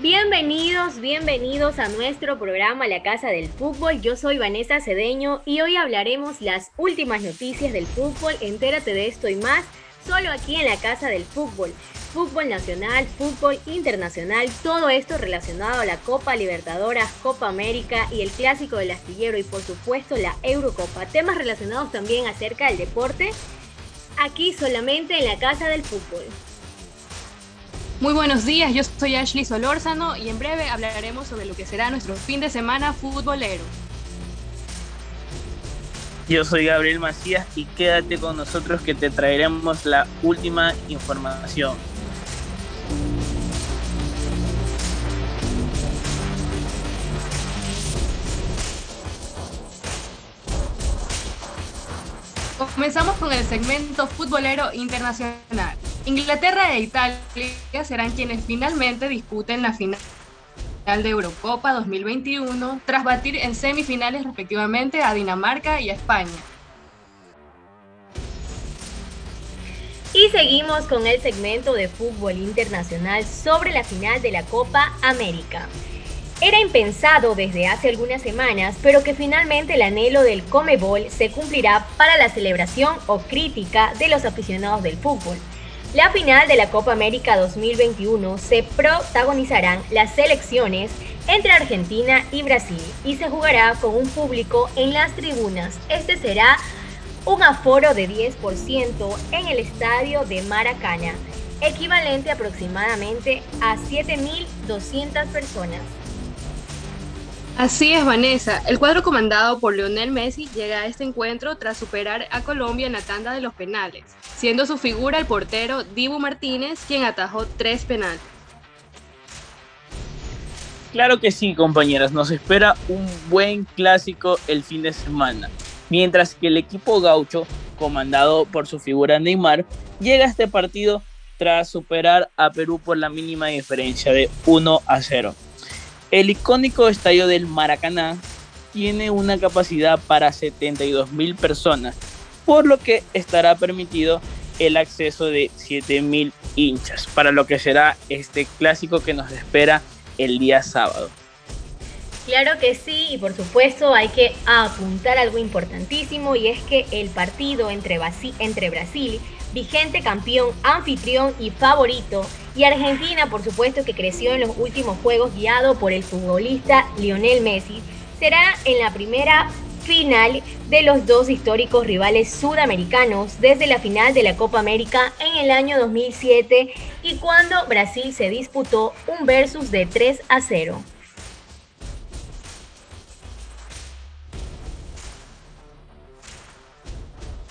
Bienvenidos, bienvenidos a nuestro programa La Casa del Fútbol. Yo soy Vanessa Cedeño y hoy hablaremos las últimas noticias del fútbol. Entérate de esto y más solo aquí en La Casa del Fútbol. Fútbol nacional, fútbol internacional, todo esto relacionado a la Copa Libertadores, Copa América y el Clásico del Astillero y por supuesto la Eurocopa. Temas relacionados también acerca del deporte, aquí solamente en La Casa del Fútbol. Muy buenos días, yo soy Ashley Solórzano y en breve hablaremos sobre lo que será nuestro fin de semana futbolero. Yo soy Gabriel Macías y quédate con nosotros que te traeremos la última información. Comenzamos con el segmento futbolero internacional. Inglaterra e Italia serán quienes finalmente disputen la final de Eurocopa 2021 tras batir en semifinales respectivamente a Dinamarca y España. Y seguimos con el segmento de fútbol internacional sobre la final de la Copa América. Era impensado desde hace algunas semanas, pero que finalmente el anhelo del Comebol se cumplirá para la celebración o crítica de los aficionados del fútbol. La final de la Copa América 2021 se protagonizarán las selecciones entre Argentina y Brasil y se jugará con un público en las tribunas. Este será un aforo de 10% en el estadio de Maracaná, equivalente aproximadamente a 7.200 personas. Así es, Vanessa. El cuadro comandado por Lionel Messi llega a este encuentro tras superar a Colombia en la tanda de los penales, siendo su figura el portero Dibu Martínez, quien atajó tres penales. Claro que sí, compañeras, nos espera un buen clásico el fin de semana, mientras que el equipo gaucho, comandado por su figura Neymar, llega a este partido tras superar a Perú por la mínima diferencia de 1 a 0. El icónico estadio del Maracaná tiene una capacidad para 72 mil personas, por lo que estará permitido el acceso de 7 mil hinchas, para lo que será este clásico que nos espera el día sábado. Claro que sí, y por supuesto hay que apuntar algo importantísimo y es que el partido entre, entre Brasil vigente campeón, anfitrión y favorito, y Argentina, por supuesto, que creció en los últimos juegos guiado por el futbolista Lionel Messi, será en la primera final de los dos históricos rivales sudamericanos desde la final de la Copa América en el año 2007 y cuando Brasil se disputó un versus de 3 a 0.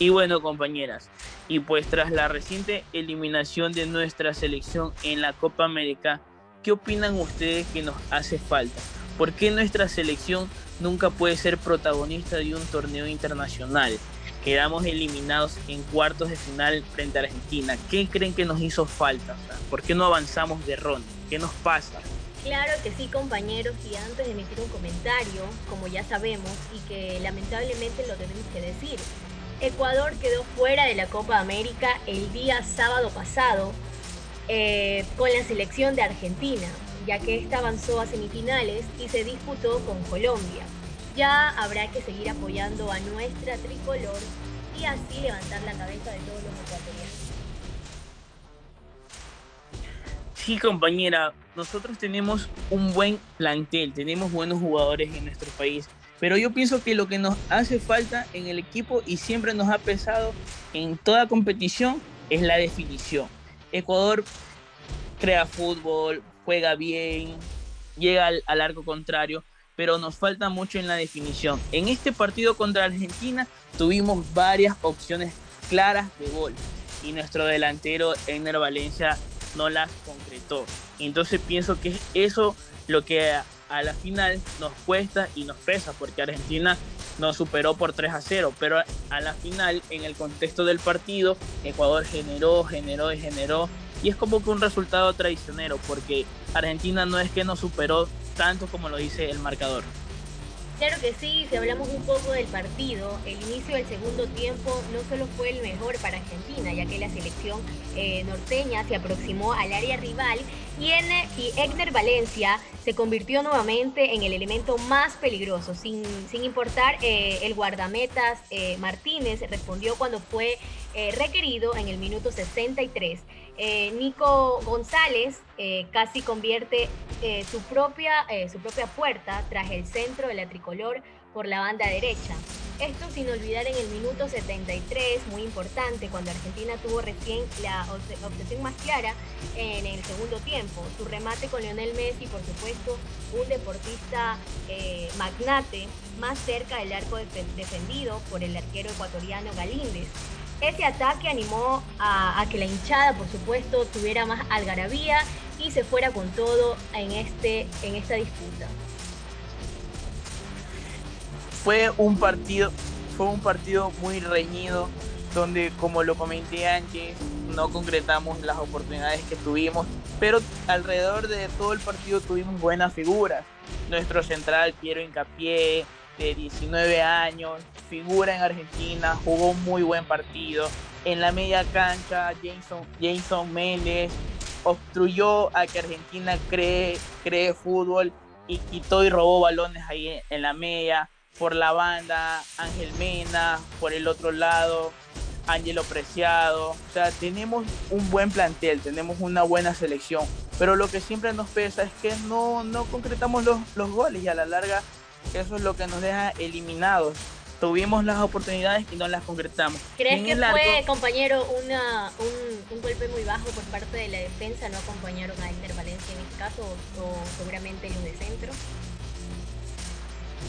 Y bueno, compañeras, y pues tras la reciente eliminación de nuestra selección en la Copa América, ¿qué opinan ustedes que nos hace falta? ¿Por qué nuestra selección nunca puede ser protagonista de un torneo internacional? Quedamos eliminados en cuartos de final frente a Argentina. ¿Qué creen que nos hizo falta? ¿Por qué no avanzamos de ronda? ¿Qué nos pasa? Claro que sí, compañeros, y antes de emitir un comentario, como ya sabemos, y que lamentablemente lo tenemos que decir, Ecuador quedó fuera de la Copa América el día sábado pasado eh, con la selección de Argentina, ya que esta avanzó a semifinales y se disputó con Colombia. Ya habrá que seguir apoyando a nuestra tricolor y así levantar la cabeza de todos los ecuatorianos. Sí, compañera, nosotros tenemos un buen plantel, tenemos buenos jugadores en nuestro país pero yo pienso que lo que nos hace falta en el equipo y siempre nos ha pesado en toda competición es la definición. Ecuador crea fútbol, juega bien, llega al, arco contrario, pero nos falta mucho en la definición. En este partido contra Argentina tuvimos varias opciones claras de gol y nuestro delantero Ener Valencia no las concretó. Entonces pienso que eso lo que a la final nos cuesta y nos pesa porque Argentina nos superó por 3 a 0, pero a la final, en el contexto del partido, Ecuador generó, generó y generó y es como que un resultado traicionero porque Argentina no es que nos superó tanto como lo dice el marcador. Claro que sí, si hablamos un poco del partido, el inicio del segundo tiempo no solo fue el mejor para Argentina, ya que la selección eh, norteña se aproximó al área rival y, en, y Egner Valencia se convirtió nuevamente en el elemento más peligroso, sin, sin importar eh, el guardametas eh, Martínez respondió cuando fue requerido en el minuto 63. Nico González casi convierte su, propia, su propia puerta tras el centro de la tricolor por la banda derecha. Esto sin olvidar en el minuto 73, muy importante, cuando Argentina tuvo recién la obsesión más clara en el segundo tiempo. Su remate con Lionel Messi, por supuesto, un deportista eh, magnate más cerca del arco defendido por el arquero ecuatoriano Galíndez. Ese ataque animó a, que la hinchada, por supuesto, tuviera más algarabía y se fuera con todo en, este, en esta disputa fue un partido, fue un partido muy reñido, donde como lo comenté antes, no concretamos las oportunidades que tuvimos, pero alrededor de todo el partido tuvimos buenas figuras. Nuestro central, Piero Incapié, de 19 años, figura en Argentina, jugó un muy buen partido. En la media cancha, Jason, Jason Méndez obstruyó a que Argentina cree, cree fútbol y quitó y robó balones ahí en la media por la banda, Ángel Mena, por el otro lado, Ángelo Preciado. O sea, tenemos un buen plantel, tenemos una buena selección, pero lo que siempre nos pesa es que no, no concretamos los, los goles y a la larga eso es lo que nos deja eliminados. Tuvimos las oportunidades y no las concretamos. ¿Crees que fue, compañero, una, un, un, golpe muy bajo por parte de la defensa? ¿No acompañaron a Inter Valencia en este caso o seguramente los de centro?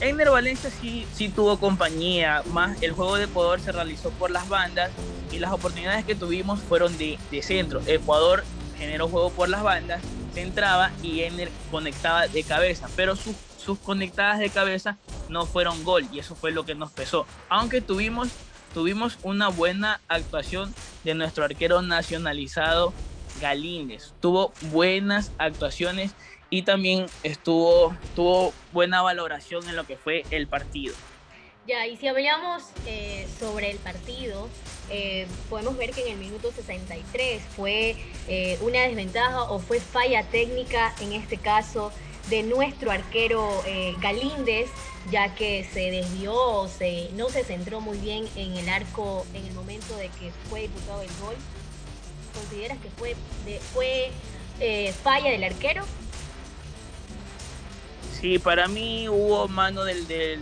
Egner Valencia sí, sí tuvo compañía, más el juego de Ecuador se realizó por las bandas y las oportunidades que tuvimos fueron de, de centro. Ecuador generó juego por las bandas, entraba y Egner conectaba de cabeza, pero sus, sus conectadas de cabeza no fueron gol y eso fue lo que nos pesó. Aunque tuvimos, tuvimos una buena actuación de nuestro arquero nacionalizado Galíndez. Tuvo buenas actuaciones y también estuvo tuvo buena valoración en lo que fue el partido. Ya, y si hablamos eh, sobre el partido, eh, podemos ver que en el minuto 63 fue eh, una desventaja o fue falla técnica, en este caso, de nuestro arquero Galíndez, ya que se desvió, se, no se centró muy bien en el arco en el momento de que fue diputado el gol. ¿Consideras que fue, fue falla del arquero? Sí, para mí hubo mano del, del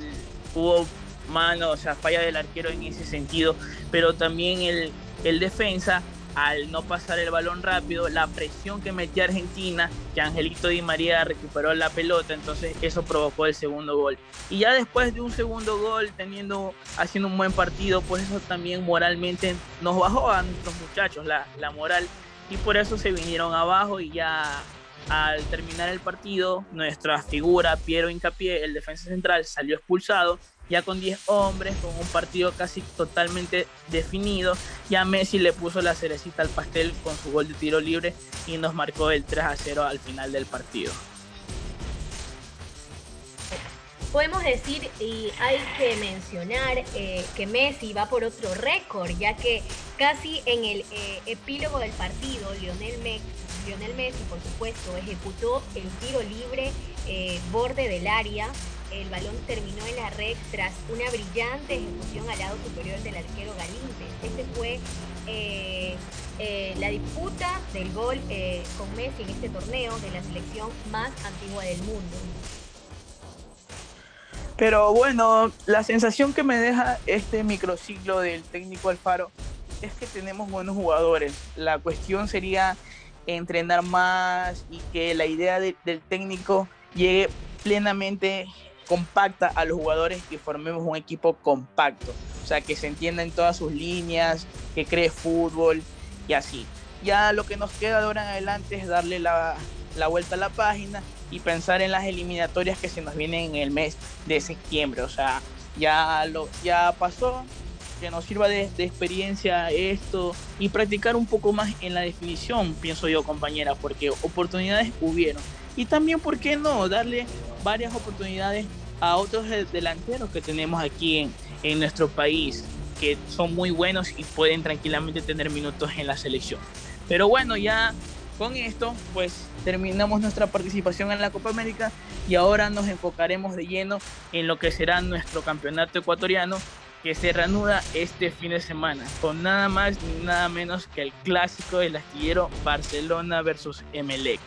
hubo mano, o sea, falla del arquero en ese sentido, pero también el, el defensa al no pasar el balón rápido, la presión que metía Argentina, que Angelito Di María recuperó la pelota, entonces eso provocó el segundo gol. Y ya después de un segundo gol, teniendo, haciendo un buen partido, pues eso también moralmente nos bajó a nuestros muchachos la, la moral y por eso se vinieron abajo y ya al terminar el partido, nuestra figura, Piero Incapié, el defensa central, salió expulsado, ya con 10 hombres, con un partido casi totalmente definido. Ya Messi le puso la cerecita al pastel con su gol de tiro libre y nos marcó el 3 a 0 al final del partido. Podemos decir y hay que mencionar eh, que Messi va por otro récord, ya que casi en el eh, epílogo del partido, Lionel Messi Lionel Messi, por supuesto, ejecutó el tiro libre eh, borde del área. El balón terminó en la red tras una brillante ejecución al lado superior del arquero Galíndez. Este fue eh, eh, la disputa del gol con Messi en este torneo de la selección más antigua del mundo. Pero bueno, la sensación que me deja este microciclo del técnico Alfaro es que tenemos buenos jugadores. La cuestión sería entrenar más y que la idea del técnico llegue plenamente compacta a los jugadores y formemos un equipo compacto. O sea, que se entienda en todas sus líneas, que cree fútbol y así. Ya lo que nos queda de ahora en adelante es darle la, la vuelta a la página y pensar en las eliminatorias que se nos vienen en el mes de septiembre. O sea, ya, lo, ya pasó, que nos sirva de, de, experiencia esto y practicar un poco más en la definición, pienso yo, compañera, porque oportunidades hubieron. Y también, ¿por qué no? Darle varias oportunidades a otros delanteros que tenemos aquí en, nuestro país, que son muy buenos y pueden tranquilamente tener minutos en la selección. Pero bueno, ya con esto, pues terminamos nuestra participación en la Copa América y ahora nos enfocaremos de lleno en lo que será nuestro campeonato ecuatoriano que se reanuda este fin de semana con nada más ni nada menos que el clásico del astillero Barcelona versus Emelec.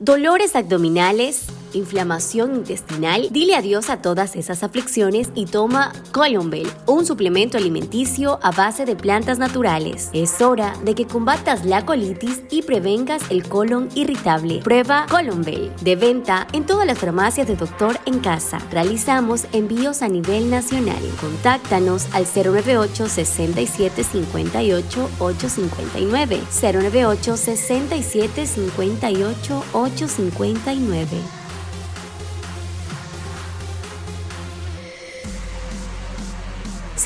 Dolores abdominales, inflamación intestinal, dile adiós a todas esas aflicciones y toma Colombel, un suplemento alimenticio a base de plantas naturales. Es hora de que combatas la colitis y prevengas el colon irritable. Prueba Colombel, de venta en todas las farmacias de doctor en casa. Realizamos envíos a nivel nacional. Contáctanos al 098 67 58 859 098 67 58 859.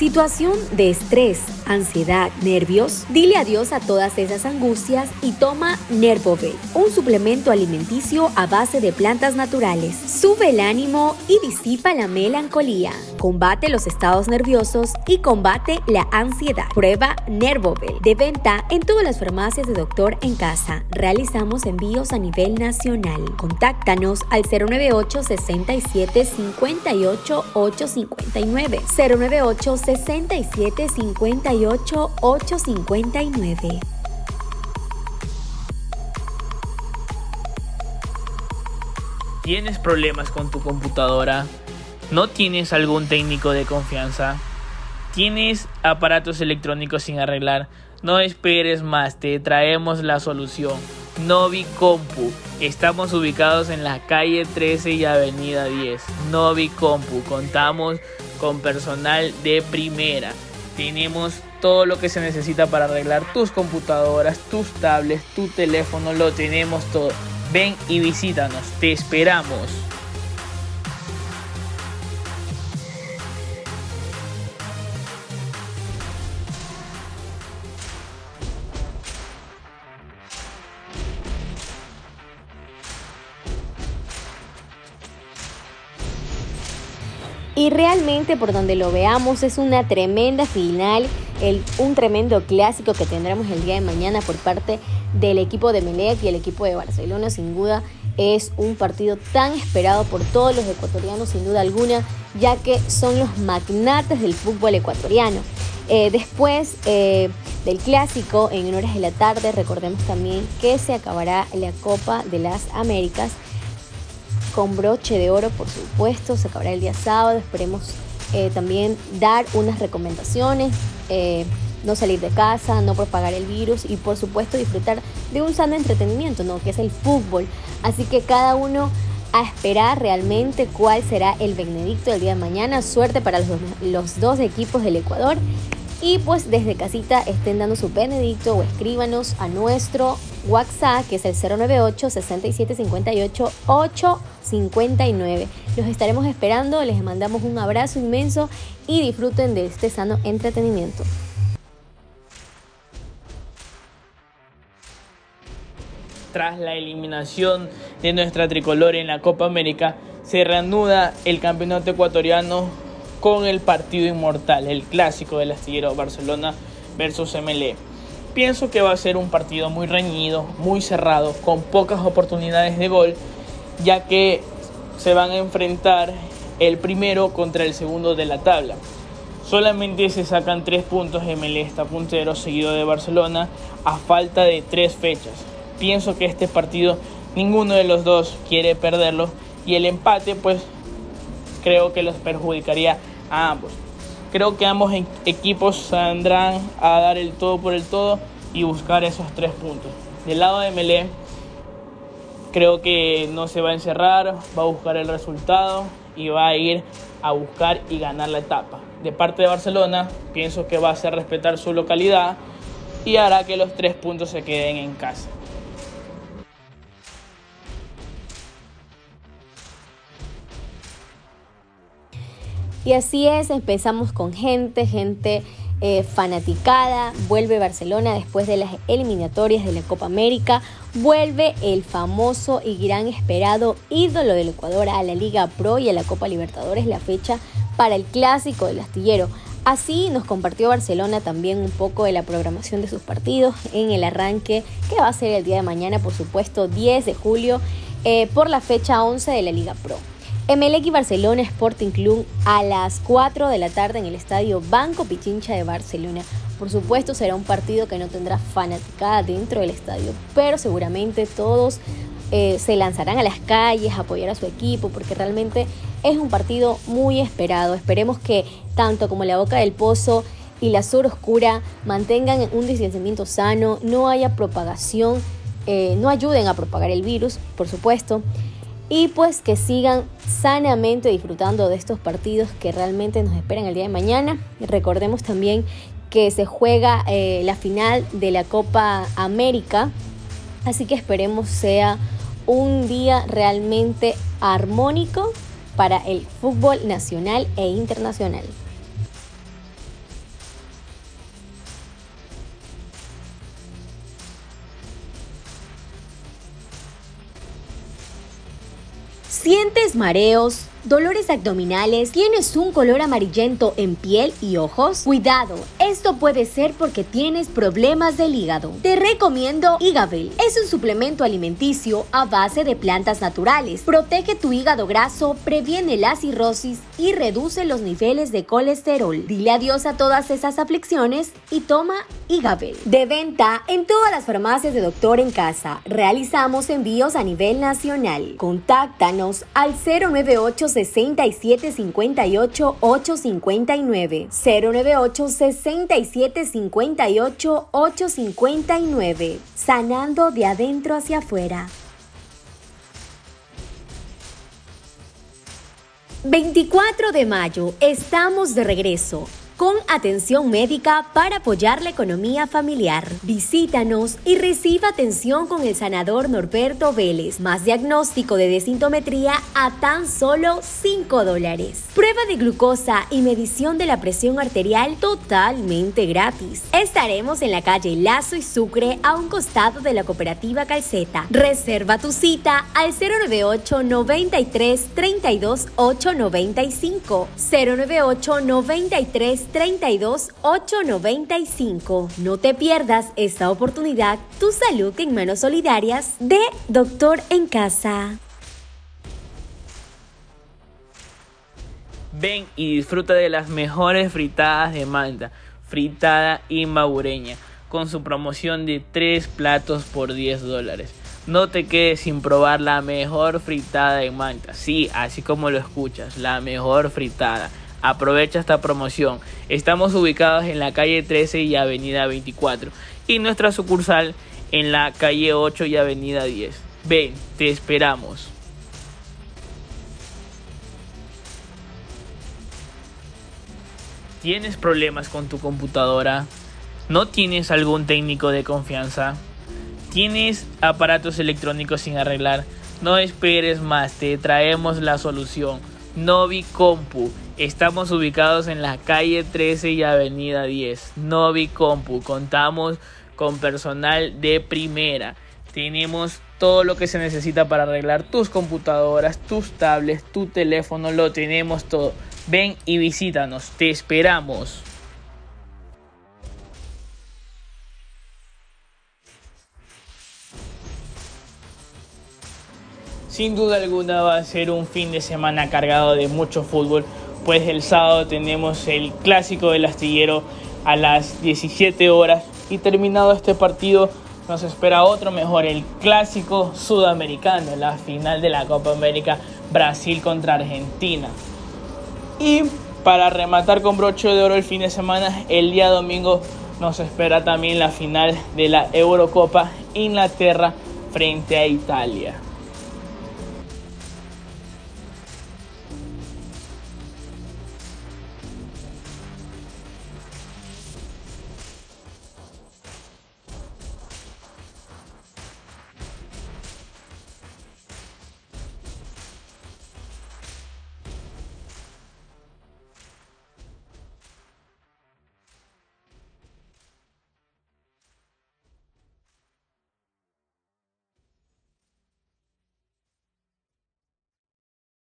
Situación de estrés, ansiedad, nervios, dile adiós a todas esas angustias y toma Nervovel, un suplemento alimenticio a base de plantas naturales. Sube el ánimo y disipa la melancolía. Combate los estados nerviosos y combate la ansiedad. Prueba Nervovel, de venta en todas las farmacias de doctor en casa. Realizamos envíos a nivel nacional. Contáctanos al 098 67 58 859 098 67 58 859. ¿Tienes problemas con tu computadora? ¿No tienes algún técnico de confianza? ¿Tienes aparatos electrónicos sin arreglar? No esperes más, te traemos la solución. Novi Compu. Estamos ubicados en la calle 13 y avenida 10. Novi Compu. Contamos con personal de primera. Tenemos todo lo que se necesita para arreglar tus computadoras, tus tablets, tu teléfono, lo tenemos todo. Ven y visítanos, te esperamos. Y realmente por donde lo veamos es una tremenda final, un tremendo clásico que tendremos el día de mañana por parte del equipo de Melec y el equipo de Barcelona. Sin duda es un partido tan esperado por todos los ecuatorianos, sin duda alguna, ya que son los magnates del fútbol ecuatoriano. Eh, después eh, del clásico, en horas de la tarde, recordemos también que se acabará la Copa de las Américas con broche de oro, por supuesto. Se acabará el día sábado. Esperemos eh, también dar unas recomendaciones. Eh, no salir de casa, no propagar el virus y por supuesto disfrutar de un sano entretenimiento, ¿no? que es el fútbol. Así que cada uno a esperar realmente cuál será el Benedicto del día de mañana. Suerte para los, los dos equipos del Ecuador. Y pues desde casita estén dando su Benedicto o escríbanos a nuestro WhatsApp, que es el 098 6758 859. Los estaremos esperando, les mandamos un abrazo inmenso y disfruten de este sano entretenimiento. Tras la eliminación de nuestra tricolor en la Copa América, se reanuda el campeonato ecuatoriano con el partido inmortal, el clásico del astillero Barcelona versus MLE. Pienso que va a ser un partido muy reñido, muy cerrado, con pocas oportunidades de gol, ya que se van a enfrentar el primero contra el segundo de la tabla. Solamente se sacan tres puntos, MLE está puntero, seguido de Barcelona, a falta de tres fechas. Pienso que este partido ninguno de los dos quiere perderlo y el empate pues creo que los perjudicaría ambos. Creo que ambos equipos saldrán a dar el todo por el todo y buscar esos tres puntos. Del lado de Melé, creo que no se va a encerrar, va a buscar el resultado y va a ir a buscar y ganar la etapa. De parte de Barcelona, pienso que va a hacer respetar su localidad y hará que los tres puntos se queden en casa. Y así es, empezamos con gente, gente eh, fanaticada, vuelve Barcelona después de las eliminatorias de la Copa América, vuelve el famoso y gran esperado ídolo del Ecuador a la Liga Pro y a la Copa Libertadores, la fecha para el clásico del astillero. Así nos compartió Barcelona también un poco de la programación de sus partidos en el arranque que va a ser el día de mañana, por supuesto, 10 de julio, eh, por la fecha 11 de la Liga Pro. Emelec y Barcelona Sporting Club a las 4 de la tarde en el estadio Banco Pichincha de Barcelona. Por supuesto será un partido que no tendrá fanaticada dentro del estadio, pero seguramente todos eh, se lanzarán a las calles a apoyar a su equipo porque realmente es un partido muy esperado. Esperemos que tanto como la Boca del Pozo y la Sur Oscura mantengan un distanciamiento sano, no haya propagación, eh, no ayuden a propagar el virus, por supuesto y pues que sigan sanamente disfrutando de estos partidos que realmente nos esperan el día de mañana. Recordemos también que se juega eh, la final de la Copa América, así que esperemos sea un día realmente armónico para el fútbol nacional e internacional. ¿Sientes mareos? Dolores abdominales, tienes un color amarillento en piel y ojos, cuidado, esto puede ser porque tienes problemas del hígado. Te recomiendo Igavel. Es un suplemento alimenticio a base de plantas naturales. Protege tu hígado graso, previene la cirrosis y reduce los niveles de colesterol. Dile adiós a todas esas aflicciones y toma Igavel. De venta en todas las farmacias de Doctor en Casa. Realizamos envíos a nivel nacional. Contáctanos al 098 67 58 859 098 67 58 859 sanando de adentro hacia afuera. 24 de mayo estamos de regreso con atención médica para apoyar la economía familiar. Visítanos y reciba atención con el sanador Norberto Vélez, más diagnóstico de desintometría a tan solo 5 dólares. Prueba de glucosa y medición de la presión arterial totalmente gratis. Estaremos en la calle Lazo y Sucre a un costado de la cooperativa Calceta. Reserva tu cita al 098 93 32 895 098 93 32 895. No te pierdas esta oportunidad, tu salud en manos solidarias de Doctor en Casa. Ven y disfruta de las mejores fritadas de Manta, fritada y con su promoción de 3 platos por 10 dólares. No te quedes sin probar la mejor fritada de Manta, sí, así como lo escuchas, la mejor fritada Aprovecha esta promoción. Estamos ubicados en la calle 13 y avenida 24 y nuestra sucursal en la calle 8 y avenida 10. Ven, te esperamos. ¿Tienes problemas con tu computadora? ¿No tienes algún técnico de confianza? ¿Tienes aparatos electrónicos sin arreglar? No esperes más, te traemos la solución. Novi Compu Estamos ubicados en la calle 13 y avenida 10. Novi Compu. Contamos con personal de primera. Tenemos todo lo que se necesita para arreglar tus computadoras, tus tablets, tu teléfono. Lo tenemos todo. Ven y visítanos. Te esperamos. Sin duda alguna va a ser un fin de semana cargado de mucho fútbol pues el sábado tenemos el clásico del astillero a las 17 horas y terminado este partido nos espera otro mejor, el clásico sudamericano, la final de la Copa América Brasil contra Argentina. Y para rematar con broche de oro el fin de semana, el día domingo nos espera también la final de la Eurocopa Inglaterra frente a Italia.